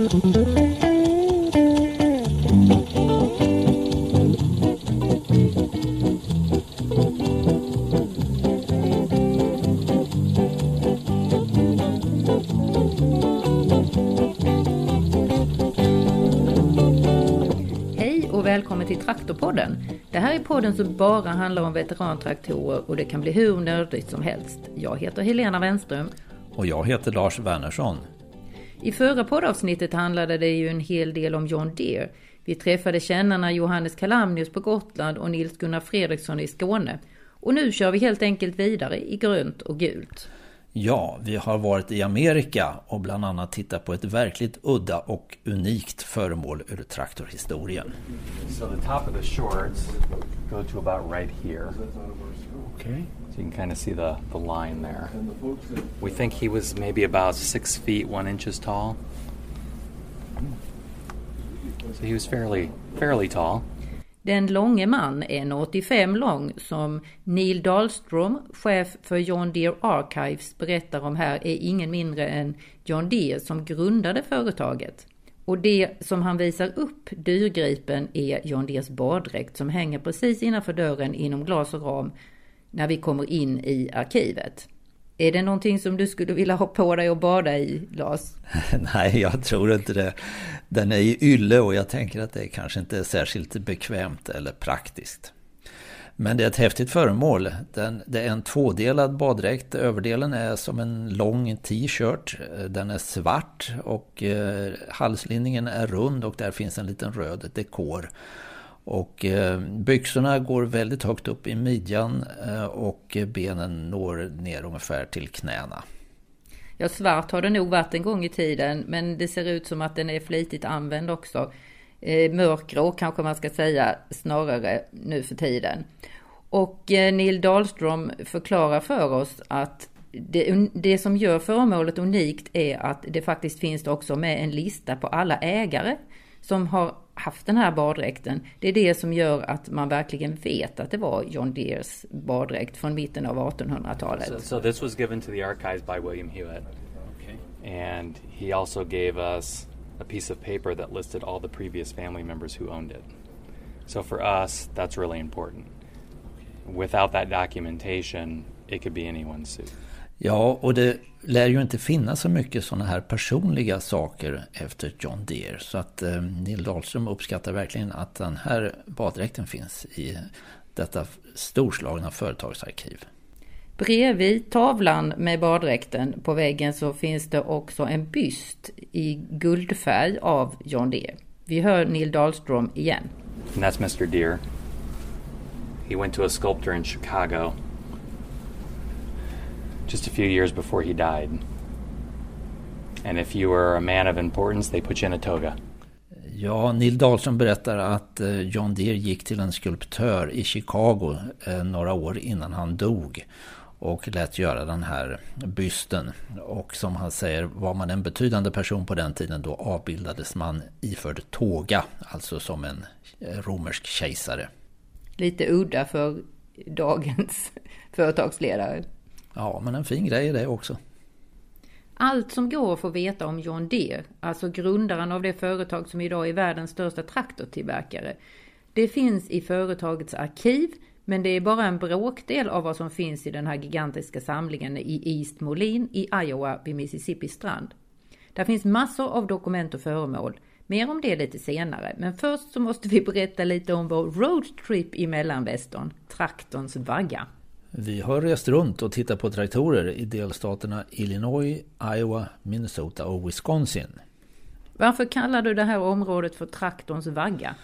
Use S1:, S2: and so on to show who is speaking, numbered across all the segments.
S1: Hej och välkommen till Traktorpodden. Det här är podden som bara handlar om veterantraktorer och det kan bli hur nördigt som helst. Jag heter Helena Wenström.
S2: Och jag heter Lars Wernersson.
S1: I förra poddavsnittet handlade det ju en hel del om John Deere. Vi träffade kännarna Johannes Kalamnius på Gotland och Nils Gunnar Fredriksson i Skåne. Och nu kör vi helt enkelt vidare i grönt och gult.
S2: Ja, vi har varit i Amerika och bland annat tittat på ett verkligt udda och unikt föremål ur traktorhistorien.
S3: So the top of the shorts go to about right here.
S2: Okay.
S3: So you can kind of see the, the line there. We think he was maybe about six feet one inches tall. So he was fairly fairly tall.
S1: Den långe man är 1,85 lång som Neil Dahlström, chef för John Deere Archives, berättar om här är ingen mindre än John Deere som grundade företaget. Och det som han visar upp, dyrgripen, är John Deers baddräkt som hänger precis innanför dörren inom glas och ram när vi kommer in i arkivet. Är det någonting som du skulle vilja ha på dig och bada i, Lars?
S2: Nej, jag tror inte det. Den är i ylle och jag tänker att det kanske inte är särskilt bekvämt eller praktiskt. Men det är ett häftigt föremål. Den, det är en tvådelad baddräkt. Överdelen är som en lång t-shirt. Den är svart och eh, halslinningen är rund och där finns en liten röd dekor. Och eh, byxorna går väldigt högt upp i midjan eh, och benen når ner ungefär till knäna.
S1: Ja, svart har det nog varit en gång i tiden, men det ser ut som att den är flitigt använd också. Eh, mörkgrå kanske man ska säga snarare nu för tiden. Och eh, Neil Dahlström förklarar för oss att det, det, som gör föremålet unikt är att det faktiskt finns också med en lista på alla ägare som har haft den här baddräkten. Det är det som gör att man verkligen vet att det var John Deeres baddräkt från mitten av 1800-talet.
S3: So, so this was given to the archives by William Hewitt. And he also gave us a piece of paper that listed all the previous family members who owned it. So for us, that's really important. Without that documentation, it could be anyone's suit.
S2: Ja, och det lär ju inte finnas så mycket sådana här personliga saker efter John Deere. Så att eh, Neil Dahlström uppskattar verkligen att den här baddräkten finns i detta storslagna företagsarkiv.
S1: Bredvid tavlan med baddräkten på väggen så finns det också en byst i guldfärg av John Deere. Vi hör Neil Dahlström igen.
S3: And that's Mr. Deere. He went to a sculptor in Chicago just a few years before he died. And if you were a man of importance, they put you in a toga.
S2: Ja, Neil Dahlström berättar att eh, John Deere gick till en skulptör i Chicago eh, några år innan han dog och lät göra den här bysten. Och som han säger, var man en betydande person på den tiden då avbildades man iförd tåga, alltså som en romersk kejsare.
S1: Lite udda för dagens företagsledare.
S2: Ja, men en fin grej är det också.
S1: Allt som går att få veta om John Deere, alltså grundaren av det företag som idag är världens största traktortillverkare, det finns i företagets arkiv, men det är bara en bråkdel av vad som finns i den här gigantiska samlingen i East Moline i Iowa vid Mississippi strand. Där finns massor av dokument och föremål. Mer om det lite senare, men först så måste vi berätta lite om vår roadtrip i mellanvästern, traktorns vagga.
S2: Vi har rest runt och tittat på traktorer i delstaterna Illinois, Iowa, Minnesota och Wisconsin.
S1: Varför kallar du det här området för traktorns vagga?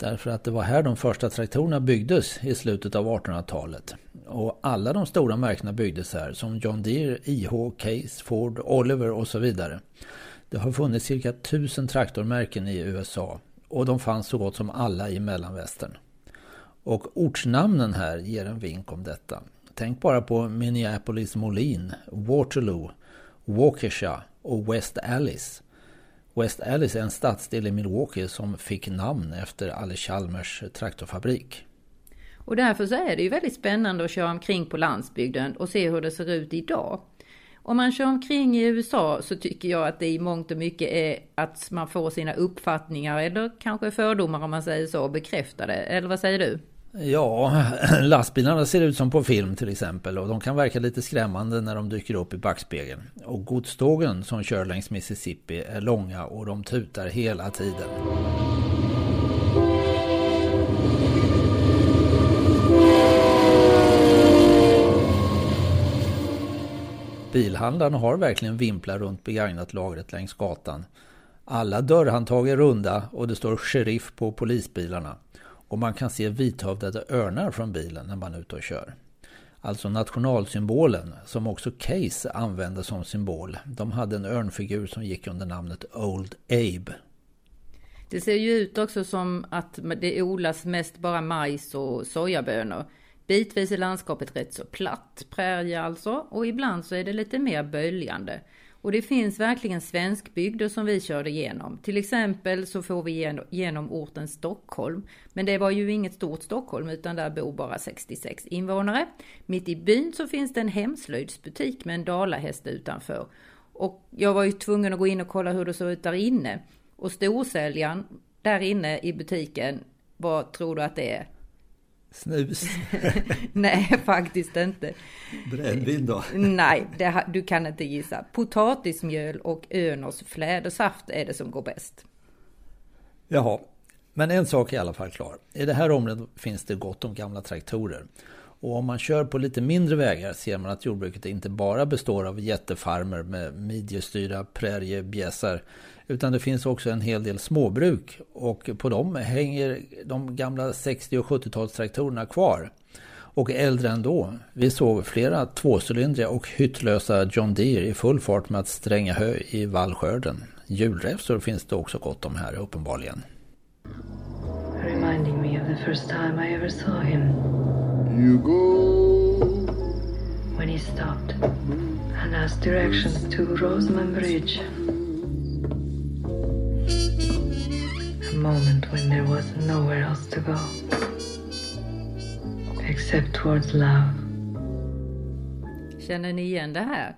S2: Därför att det var här de första traktorerna byggdes i slutet av 1800-talet. Och alla de stora märkena byggdes här som John Deere, IH, Case, Ford, Oliver och så vidare. Det har funnits cirka tusen traktormärken i USA och de fanns så gott som alla i mellanvästern. Och ortsnamnen här ger en vink om detta. Tänk bara på Minneapolis Moline, Waterloo, Waukesha och West Alice. West Alice är en stadsdel i Milwaukee som fick namn efter Alle Chalmers traktorfabrik.
S1: Och därför så är det ju väldigt spännande att köra omkring på landsbygden och se hur det ser ut idag. Om man kör omkring i USA så tycker jag att det i mångt och mycket är att man får sina uppfattningar eller kanske fördomar om man säger så bekräftade. Eller vad säger du?
S2: Ja, lastbilarna ser ut som på film till exempel och de kan verka lite skrämmande när de dyker upp i backspegeln. Och godstågen som kör längs Mississippi är långa och de tutar hela tiden. Bilhandlarna har verkligen vimplar runt begagnat lagret längs gatan. Alla dörrhandtag är runda och det står sheriff på polisbilarna. Och man kan se vithövdade örnar från bilen när man är ute och kör. Alltså nationalsymbolen som också Case använde som symbol. De hade en örnfigur som gick under namnet Old Abe.
S1: Det ser ju ut också som att det odlas mest bara majs och sojabönor. Bitvis är landskapet rätt så platt, prärie alltså, och ibland så är det lite mer böljande. Och det finns verkligen svenskbygder som vi körde igenom. Till exempel så får vi genom orten Stockholm. Men det var ju inget stort Stockholm utan där bor bara 66 invånare. Mitt i byn så finns det en hemslöjdsbutik med en dalahäst utanför. Och jag var ju tvungen att gå in och kolla hur det såg ut där inne. Och storsäljaren där inne i butiken, vad tror du att det är?
S2: Snus?
S1: Nej, faktiskt inte.
S2: Brännvin då?
S1: Nej, det, du kan inte gissa. Potatismjöl och Öners flädersaft är det som går bäst.
S2: Jaha, men en sak är i alla fall klar. I det här området finns det gott om gamla traktorer. Och om man kör på lite mindre vägar ser man att jordbruket inte bara består av jättefarmer med midjestyrda präriebjässar utan det finns också en hel del småbruk och på dem hänger de gamla 60 och 70-talstraktorerna kvar. Och äldre ändå. Vi såg flera tvåcylindriga och hyttlösa John Deere i full fart med att stränga hö i vallskörden. Julräfsor finns det också gott om här uppenbarligen. Reminding me of the first time I ever saw him. You go. When he stopped and asked directions to Roseman Bridge. moment when there was nowhere else to go except towards love. Känner ni igen det här?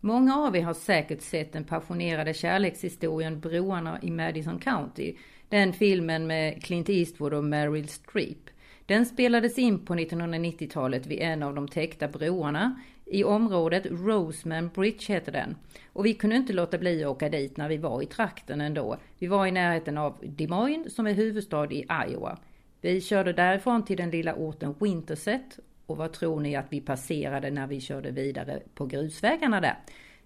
S2: Många av er har säkert sett den passionerade kärlekshistorien Broarna i Madison County. Den filmen med Clint Eastwood och Meryl Streep. Den spelades in på 1990-talet vid en av de täckta broarna i området Roseman Bridge heter den. Och vi kunde inte låta bli att åka dit när vi var i trakten ändå. Vi var i närheten av Des Moines som är huvudstad i Iowa. Vi körde därifrån till den lilla orten Winterset. Och vad tror ni att vi passerade när vi körde vidare på grusvägarna där?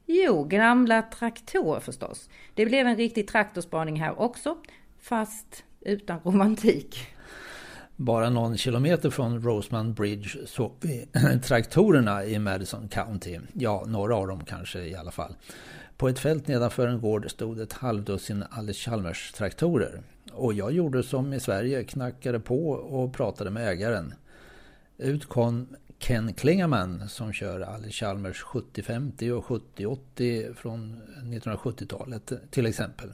S2: Jo, gamla traktorer förstås. Det blev en riktig traktorspaning här också, fast utan romantik. Bara någon kilometer från Roseman Bridge såg vi traktorerna i Madison County. Ja, några av dem kanske i alla fall. På ett fält nedanför en gård stod ett halvdussin Alice Chalmers traktorer. Och jag gjorde som i Sverige, knackade på och pratade med ägaren. Ut kom Ken Klingaman som kör Alice Chalmers 7050 och 7080 från 1970-talet till exempel.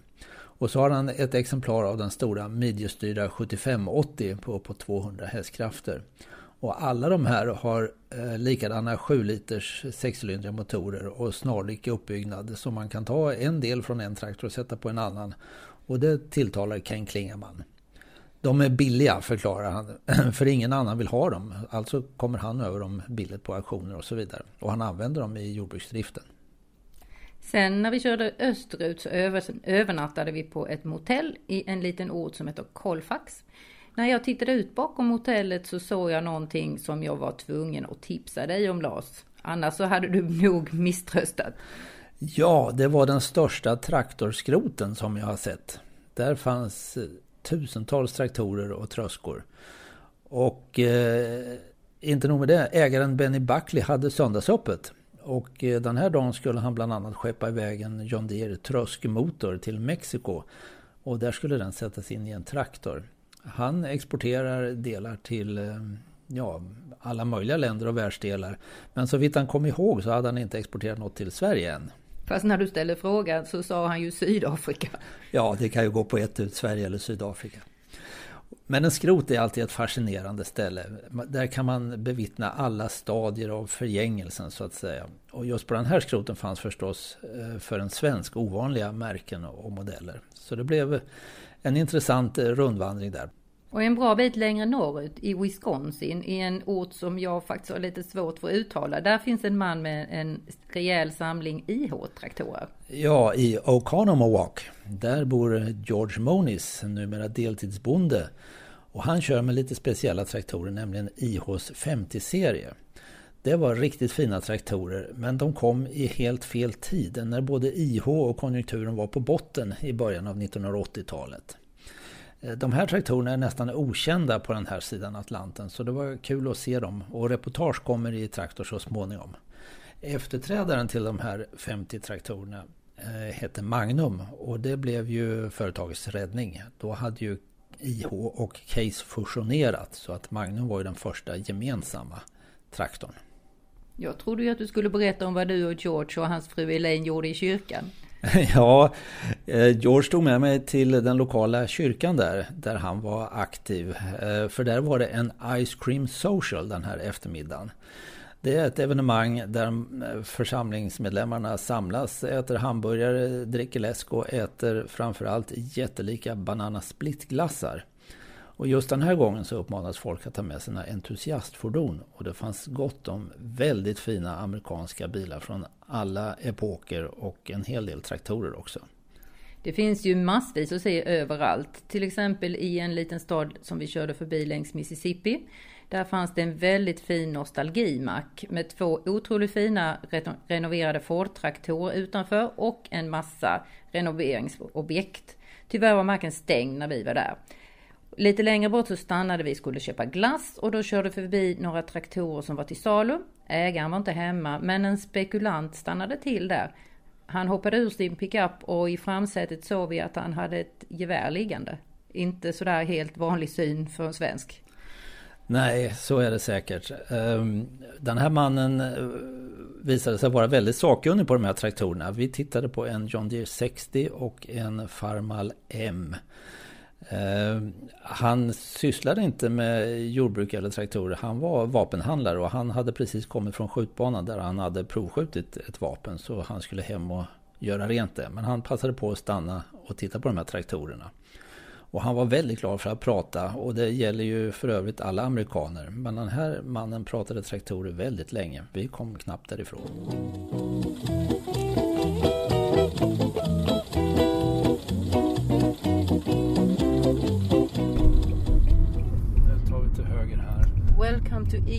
S2: Och så har han ett exemplar av den stora midjestyrda 7580 på uppåt 200 hästkrafter. Och alla de här har eh, likadana 7 liters sexcylindriga motorer och snarlik uppbyggnad. Så man kan ta en del från en traktor och sätta på en annan. Och det tilltalar Ken Klingaman. De är billiga förklarar han, för ingen annan vill ha dem. Alltså kommer han över dem billigt på auktioner och så vidare. Och han använder dem i jordbruksdriften.
S1: Sen när vi körde österut så övernattade vi på ett motell i en liten ort som heter Kolfax. När jag tittade ut bakom motellet så såg jag någonting som jag var tvungen att tipsa dig om Lars. Annars så hade du nog misströstat.
S2: Ja, det var den största traktorskroten som jag har sett. Där fanns eh, tusentals traktorer och tröskor. Och eh, inte nog med det, ägaren Benny Buckley hade söndagsöppet. Och eh, den här dagen skulle han bland annat skeppa iväg en John Deere tröskmotor till Mexiko. Och där skulle den sättas in i en traktor. Han exporterar delar till eh, ja, alla möjliga länder och världsdelar. Men så vitt han kom ihåg så hade han inte exporterat något till Sverige än.
S1: Fast när du ställde frågan så sa han ju Sydafrika.
S2: Ja, det kan ju gå på ett ut, Sverige eller Sydafrika. Men en skrot är alltid ett fascinerande ställe. Där kan man bevittna alla stadier av förgängelsen så att säga. Och just på den här skroten fanns förstås eh, för en svensk ovanliga märken och modeller. Så det blev en intressant eh, rundvandring där.
S1: Och en bra bit längre norrut i Wisconsin, i en ort som jag faktiskt har lite svårt för att uttala, där finns en man med en rejäl samling IH-traktorer.
S2: Ja, i Oconomowoc, där bor George Monis, numera deltidsbonde. Och han kör med lite speciella traktorer, nämligen IHs 50-serie. Det var riktigt fina traktorer, men de kom i helt fel tid, när både IH och konjunkturen var på botten i början av 1980-talet. Eh, de här traktorerna är nästan okända på den här sidan Atlanten så det var kul att se dem och reportage kommer i Traktor så småningom. Efterträdaren till de här 50 traktorerna eh, hette Magnum och det blev ju företagets räddning. Då hade ju IH och Case fusionerat så att Magnum var ju den första gemensamma traktorn.
S1: Jag trodde ju att du skulle berätta om vad du och George och hans fru Elaine gjorde i kyrkan.
S2: Ja, eh, George tog med mig till den lokala kyrkan där, där han var aktiv. Eh, för där var det en Ice Cream Social den här eftermiddagen. Det är ett evenemang där eh, församlingsmedlemmarna samlas, äter hamburgare, dricker läsk och äter framförallt jättelika banana split-glassar. Och just den här gången så uppmanas folk att ta med sina entusiastfordon. Och det fanns gott om väldigt fina amerikanska bilar från alla epoker och en hel del traktorer också.
S1: Det finns ju massvis att se överallt. Till exempel i en liten stad som vi körde förbi längs Mississippi. Där fanns det en väldigt fin nostalgimack med två otroligt fina renoverade Ford-traktorer utanför och en massa renoveringsobjekt. Tyvärr var macken stängd när vi var där. Lite längre bort så stannade vi skulle köpa glass och då körde förbi några traktorer som var till salu. Ägaren var inte hemma men en spekulant stannade till där. Han hoppade ur sin pickup och i framsätet såg vi att han hade ett gevär liggande. Inte sådär helt vanlig syn för en svensk.
S2: Nej, så är det säkert. Ehm, den här mannen eh, visade sig vara väldigt sakkunnig på de här traktorerna. Vi tittade på en John Deere 60 och en Farmal M. Eh, han sysslade inte med jordbruk eller traktorer. Han var vapenhandlare och han hade precis kommit från skjutbanan där han hade provskjutit ett vapen. Så han skulle hem och göra rent det. Men han passade på att stanna och titta på de här traktorerna. Och han var väldigt glad för att prata och det gäller ju för övrigt alla amerikaner. Men den här mannen pratade traktorer väldigt länge. Vi kom knappt därifrån.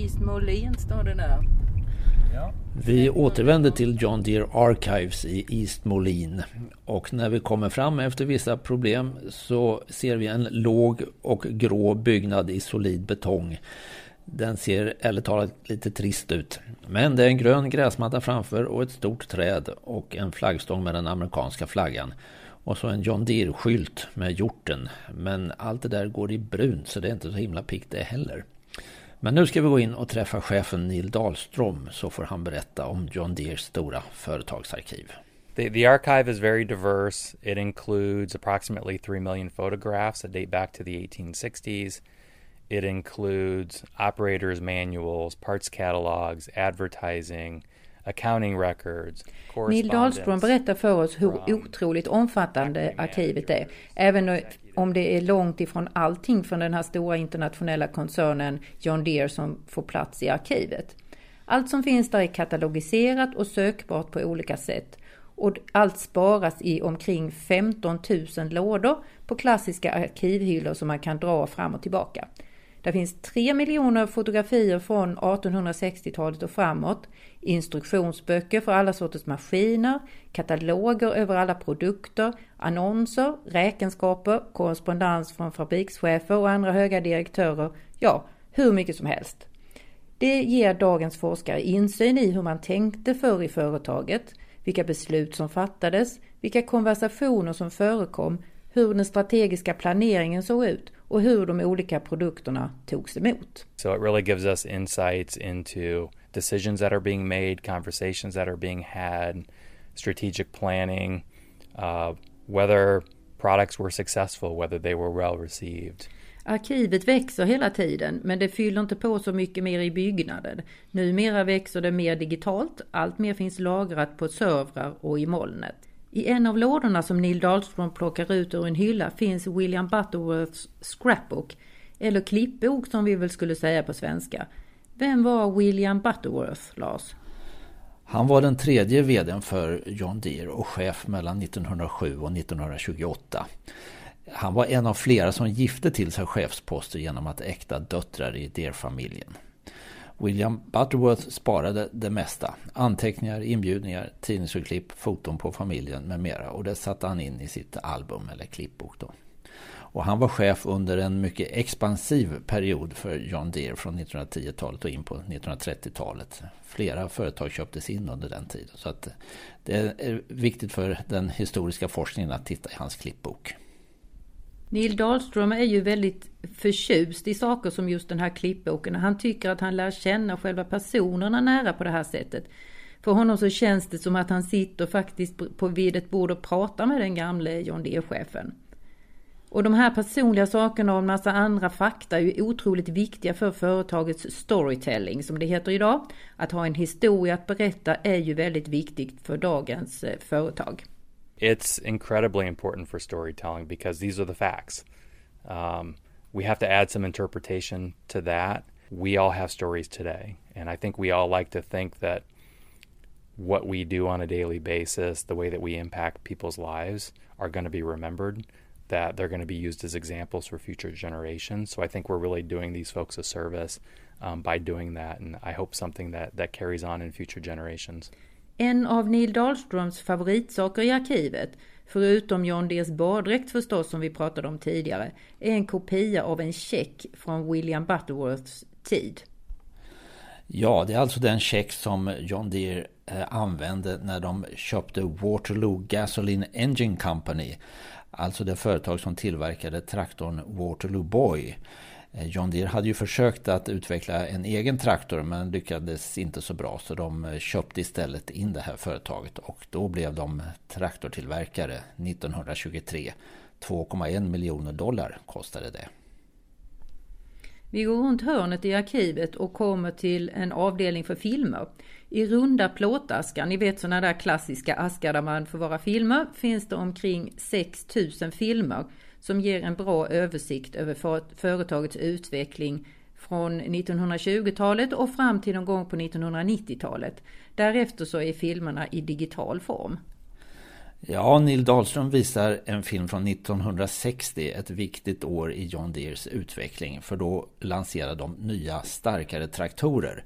S1: East Moline står det där.
S2: Vi återvänder till John Deere Archives i East Moline. Och när vi kommer fram efter vissa problem så ser vi en låg och grå byggnad i solid betong. Den ser ärligt talat lite trist ut. Men det är en grön gräsmatta framför och ett stort träd och en flaggstång med den amerikanska flaggan. Och så en John Deere-skylt med hjorten. Men allt det där går i brunt så det är inte så himla pikt det heller. Men nu ska vi gå in och träffa chefen Neil Dahlström så får han berätta om John Deeres stora företagsarkiv.
S3: The, the archive is very diverse. It includes approximately 3 million photographs that date back to the 1860s. It includes operators' manuals, parts catalogs, advertising, accounting records,
S1: Neil Dahlström berättar för oss hur otroligt omfattande arkivet är. Även om det är långt ifrån allting från den här stora internationella koncernen John Deere som får plats i arkivet. Allt som finns där är katalogiserat och sökbart på olika sätt. Och allt sparas i omkring 15 000 lådor på klassiska arkivhyllor som man kan dra fram och tillbaka. Det finns 3 miljoner fotografier från 1860-talet och framåt, instruktionsböcker för alla sorters maskiner, kataloger över alla produkter, annonser, räkenskaper, korrespondens från fabrikschefer och andra höga direktörer, ja, hur mycket som helst. Det ger dagens forskare insyn i hur man tänkte förr i företaget, vilka beslut som fattades, vilka konversationer som förekom, hur den strategiska planeringen såg ut och hur de olika produkterna togs emot.
S3: So it really gives us insights into decisions that are being made, conversations that are being had, strategic planning, uh, whether products were successful, whether they were well received.
S1: Arkivet växer hela tiden men det fyller inte på så mycket mer i byggnaden. Numera växer det mer digitalt, allt mer finns lagrat på servrar och i molnet. I en av lådorna som Neil Dahlström plockar ut ur en hylla finns William Butterworths scrapbook, eller klippbok som vi väl skulle säga på svenska. Vem var William Butterworth, Lars?
S2: Han var den tredje vdn för John Deere och chef mellan 1907 och 1928. Han var en av flera som gifte till sig chefsposter genom att äkta döttrar i Deere-familjen. William Butterworth sparade det mesta. Anteckningar, inbjudningar, tidningsurklipp, foton på familjen med mera. Och det satte han in i sitt album eller klippbok. Då. Och han var chef under en mycket expansiv period för John Deere från 1910-talet och in på 1930-talet. Flera företag köptes in under den tiden. Så att det är viktigt för den historiska forskningen att titta i hans klippbok.
S1: Neil Dahlström är ju väldigt förtjust i saker som just den här klippboken. Han tycker att han lär känna själva personerna nära på det här sättet. För honom så känns det som att han sitter faktiskt på vid ett bord och pratar med den gamle John D-chefen. Och de här personliga sakerna och en massa andra fakta är ju otroligt viktiga för företagets storytelling som det heter idag. Att ha en historia att berätta är ju väldigt viktigt för dagens eh, företag.
S3: It's incredibly important for storytelling because these are the facts. Um, we have to add some interpretation to that. We all have stories today, and I think we all like to think that what we do on a daily basis, the way that we impact people's lives, are going to be remembered. That they're going to be used as examples for future generations. So I think we're really doing these folks a service um, by doing that, and I hope something that that carries on in future generations.
S1: En av Neil Dahlströms favoritsaker i arkivet, förutom John Deers baddräkt förstås som vi pratade om tidigare, är en kopia av en check från William Butterworths tid.
S2: Ja, det är alltså den check som John Deere eh, använde när de köpte Waterloo Gasoline Engine Company. Alltså det företag som tillverkade traktorn Waterloo Boy. Eh, John Deere hade ju försökt att utveckla en egen traktor men lyckades inte så bra så de eh, köpte istället in det här företaget och då blev de traktortillverkare 1923. 2,1 miljoner dollar kostade det.
S1: Vi går runt hörnet i arkivet och kommer till en avdelning för filmer. I runda plåtaskar, ni vet sådana där klassiska askar där man förvarar filmer, finns det omkring 6000 filmer som ger en bra översikt över företagets utveckling från 1920-talet och fram till någon gång på 1990-talet. Därefter så är filmerna i digital form.
S2: Ja, Neil Dahlström visar en film från 1960, ett viktigt år i John Deers utveckling. För då lanserade de nya starkare traktorer,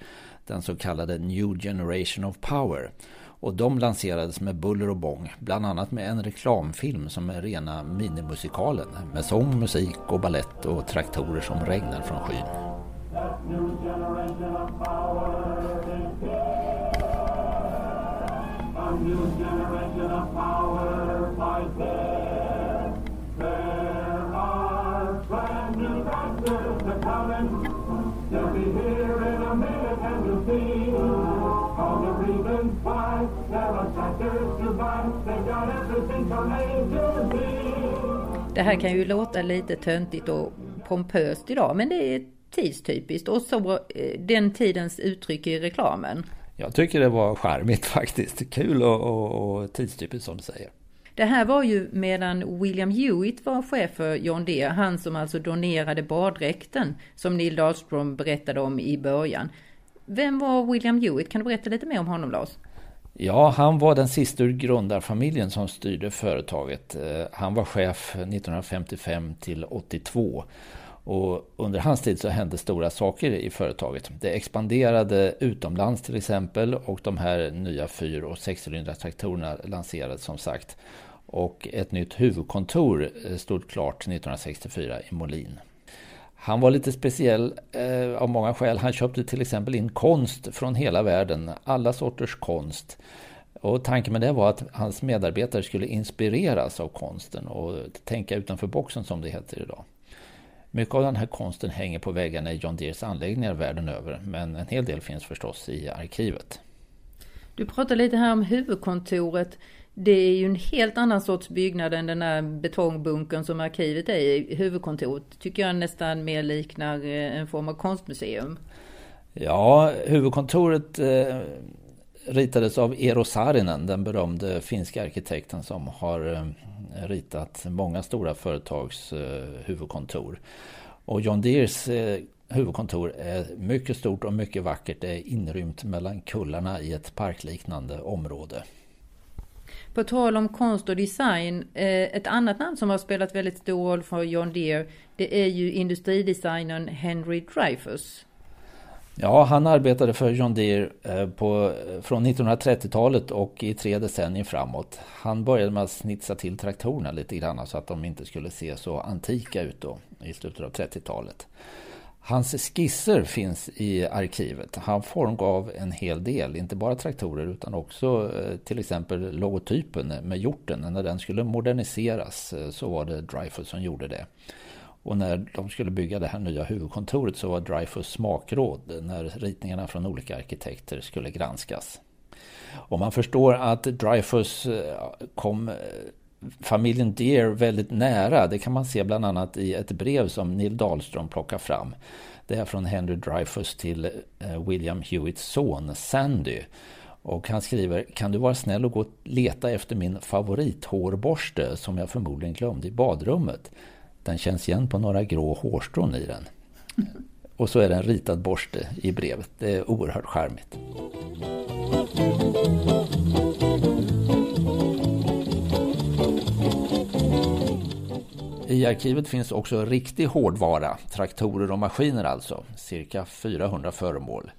S2: den så kallade New Generation of Power. Och de lanserades med buller och bång, bland annat med en reklamfilm som är rena minimusikalen med sång, musik och ballett och traktorer som regnar från skyn. They'll
S1: det här kan ju låta lite töntigt och pompöst idag men det är tidstypiskt och så eh, den tidens uttryck i reklamen.
S2: Jag tycker det var charmigt faktiskt. Kul och, och, och tidstypiskt som du säger.
S1: Det här var ju medan William Hewitt var chef för John Deere, han som alltså donerade baddräkten som Neil Dahlström berättade om i början. Vem var William Hewitt? Kan du berätta lite mer om honom Lars?
S2: Ja, han var den sista ur grundarfamiljen som styrde företaget. Eh, han var chef 1955 till 82. Och under hans tid så hände stora saker i företaget. Det expanderade utomlands till exempel och de här nya fyr och sexcylindrar lanserades som sagt. Och ett nytt huvudkontor eh, stod klart 1964 i Molin. Han var lite speciell eh, av många skäl. Han köpte till exempel in konst från hela världen, alla sorters konst. Och tanken med det var att hans medarbetare skulle inspireras av konsten och tänka utanför boxen som det heter idag. Mycket av den här konsten hänger på väggarna i John Deeres anläggningar världen över, men en hel del finns förstås i arkivet.
S1: Du pratade lite här om huvudkontoret det är ju en helt annan sorts byggnad än den där betongbunkern som arkivet är i. Huvudkontoret tycker jag nästan mer liknar eh, en form av konstmuseum.
S2: Ja, huvudkontoret eh, ritades av Eero Saarinen, den berömde finska arkitekten som har eh, ritat många stora företags eh, huvudkontor. Och John Deers eh, huvudkontor är mycket stort och mycket vackert. Det är inrymt mellan kullarna i ett parkliknande område.
S1: På tal om konst och design, eh, ett annat namn som har spelat väldigt stor roll för John Deere, det är ju industridesignern Henry Dreyfus.
S2: Ja, han arbetade för John Deere eh, på, från 1930-talet och i tre decennier framåt. Han började med att snitsa till traktorerna lite grann så att de inte skulle se så antika ut då i slutet av 30-talet. Hans skisser finns i arkivet. Han formgav en hel del, inte bara traktorer utan också eh, till exempel logotypen med hjorten. När den skulle moderniseras eh, så var det Dreyfus som gjorde det. Och när de skulle bygga det här nya huvudkontoret så var Dreyfus smakråd när ritningarna från olika arkitekter skulle granskas. Och man förstår att Dreyfus eh, kom familjen Deer väldigt nära. Det kan man se bland annat i ett brev som Neil Dahlström plockar fram. Det är från Henry Dreyfus till eh, William Hewitts son Sandy. Och han skriver, kan du vara snäll och gå och leta efter min favorithårborste som jag förmodligen glömde i badrummet. Den känns igen på några grå hårstrån i den. Och så är det en ritad borste i brevet. Det är oerhört charmigt. I arkivet finns också riktig hårdvara, traktorer och maskiner alltså, cirka 400 föremål.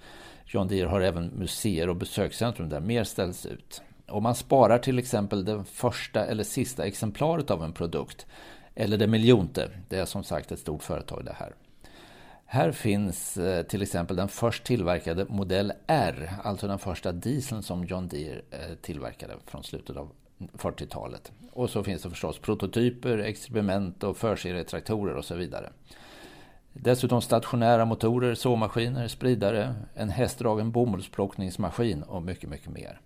S2: John Deere har även museer och besökscentrum där mer ställs ut. Om man sparar till exempel det första eller sista exemplaret av en produkt eller det miljonte. Det är som sagt ett stort företag det här. Här finns eh, till exempel den först tillverkade modell R, alltså den första dieseln som John Deere eh, tillverkade från slutet av 40-talet. Och så finns det förstås prototyper, experiment och förserietraktorer och så vidare. Dessutom stationära motorer, såmaskiner, spridare, en hästdragen bomullsplockningsmaskin och mycket, mycket mer.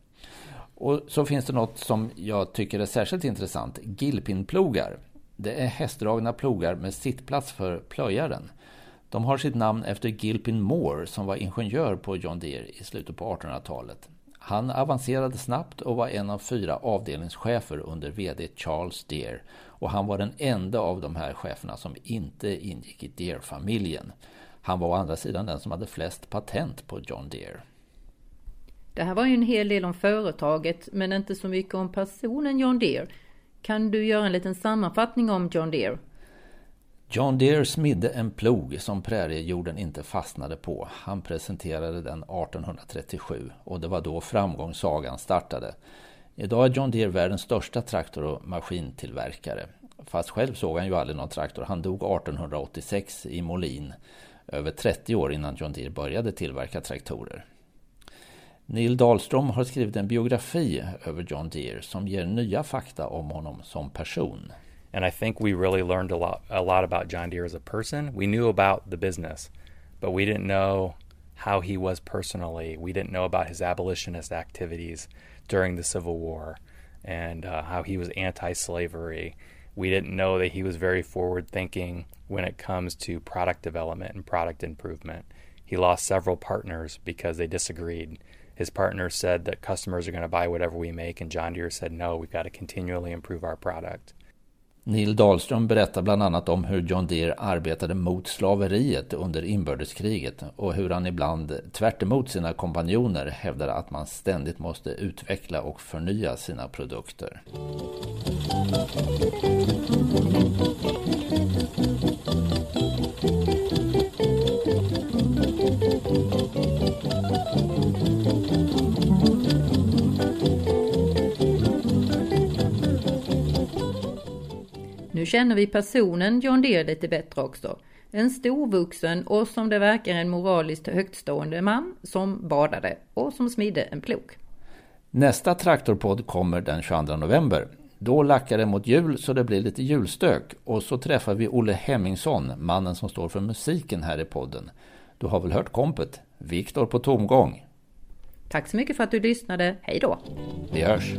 S2: Och så finns det något som jag tycker är särskilt intressant, gillpinplogar. Det är hästdragna plogar med sittplats för plöjaren. De har sitt namn efter Gilpin Moore som var ingenjör på John Deere i slutet på 1800-talet. Han avancerade snabbt och var en av fyra avdelningschefer under VD Charles Deere. Och han var den enda av de här cheferna som inte ingick i Deere-familjen. Han var å andra sidan den som hade flest patent på John Deere.
S1: Det här var ju en hel del om företaget men inte så mycket om personen John Deere. Kan du göra en liten sammanfattning om John Deere?
S2: John Deere smidde en plog som präriejorden inte fastnade på. Han presenterade den 1837 och det var då framgångssagan startade. Idag är John Deere världens största traktor och maskintillverkare. Fast själv såg han ju aldrig någon traktor. Han dog 1886 i Molin, över 30 år innan John Deere började tillverka traktorer. Neil Dahlström har skrivit en biografi över John Deere som ger nya fakta om honom som person.
S3: And I think we really learned a lot, a lot about John Deere as a person. We knew about the business, but we didn't know how he was personally. We didn't know about his abolitionist activities during the Civil War and uh, how he was anti slavery. We didn't know that he was very forward thinking when it comes to product development and product improvement. He lost several partners because they disagreed. His partners said that customers are going to buy whatever we make, and John Deere said no, we've got to continually improve our product.
S2: Neil Dahlström berättar bland annat om hur John Deere arbetade mot slaveriet under inbördeskriget och hur han ibland tvärt sina kompanjoner hävdade att man ständigt måste utveckla och förnya sina produkter.
S1: Nu känner vi personen John Deere lite bättre också. En storvuxen och som det verkar en moraliskt högtstående man som badade och som smidde en plog.
S2: Nästa traktorpodd kommer den 22 november. Då lackar det mot jul så det blir lite julstök och så träffar vi Olle Hemmingsson, mannen som står för musiken här i podden. Du har väl hört kompet? Viktor på tomgång.
S1: Tack så mycket för att du lyssnade. Hej då!
S2: Vi hörs!